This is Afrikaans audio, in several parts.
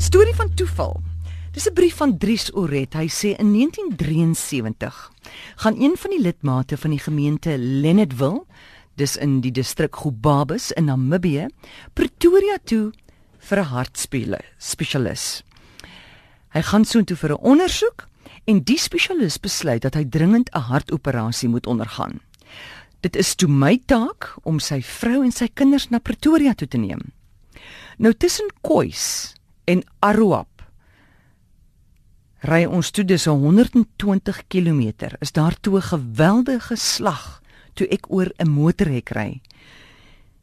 Storie van toeval. Dis 'n brief van Dries Oret. Hy sê in 1973 gaan een van die lidmate van die gemeente Lennetville, dis in die distrik Gobabis in Namibië, Pretoria toe vir 'n hartspesialis. Hy gaan soontoe vir 'n ondersoek en die spesialis besluit dat hy dringend 'n hartoperasie moet ondergaan. Dit is toe my taak om sy vrou en sy kinders na Pretoria toe te neem. Nou tussen Kois en Aruap ry ons toe dis 120 km. Is daar toe 'n geweldige slag toe ek oor 'n motorhek ry.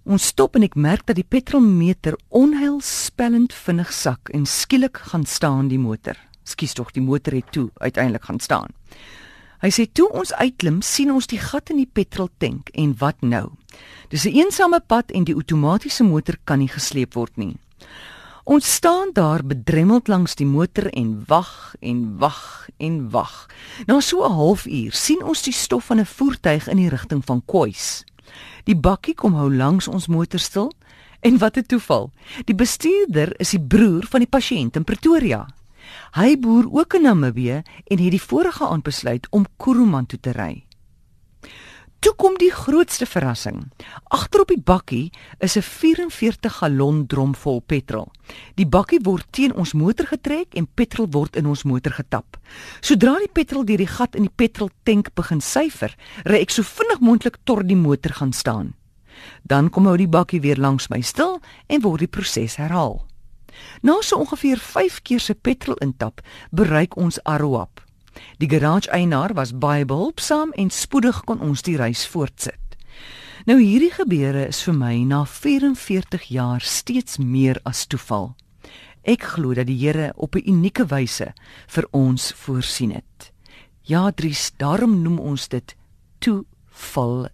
Ons stop en ek merk dat die petrolmeter onheilspellend vinnig sak en skielik gaan staan die motor. Skus tog die motor het toe uiteindelik gaan staan. Hy sê toe ons uitklim, sien ons die gat in die petroltank en wat nou? Dis 'n eensame pad en die outomatiese motor kan nie gesleep word nie. Ons staan daar bedremmeld langs die motor en wag en wag en wag. Na so 'n halfuur sien ons die stof van 'n voertuig in die rigting van Kois. Die bakkie kom hou langs ons motor stil en wat 'n toeval. Die bestuurder is die broer van die pasiënt in Pretoria. Hy boer ook in Namibië en het die vorige aand besluit om Kuruman toe te ry. Toe kom die grootste verrassing. Agterop die bakkie is 'n 44 gallon drom vol petrol. Die bakkie word teen ons motor getrek en petrol word in ons motor getap. Sodra die petrol deur die gat in die petroltank begin syfer, ry ek so vinnig moontlik tot die motor gaan staan. Dan kom hou die bakkie weer langs my stil en word die proses herhaal. Na so ongeveer 5 keer se petrol intap, bereik ons Aroap. Die garage-eienaar was baie behulpsaam en spoedig kon ons die reis voortsit. Nou hierdie gebeure is vir my na 44 jaar steeds meer as toeval. Ek glo dat die Here op 'n unieke wyse vir ons voorsien het. Ja, Dries, daarom noem ons dit toeval.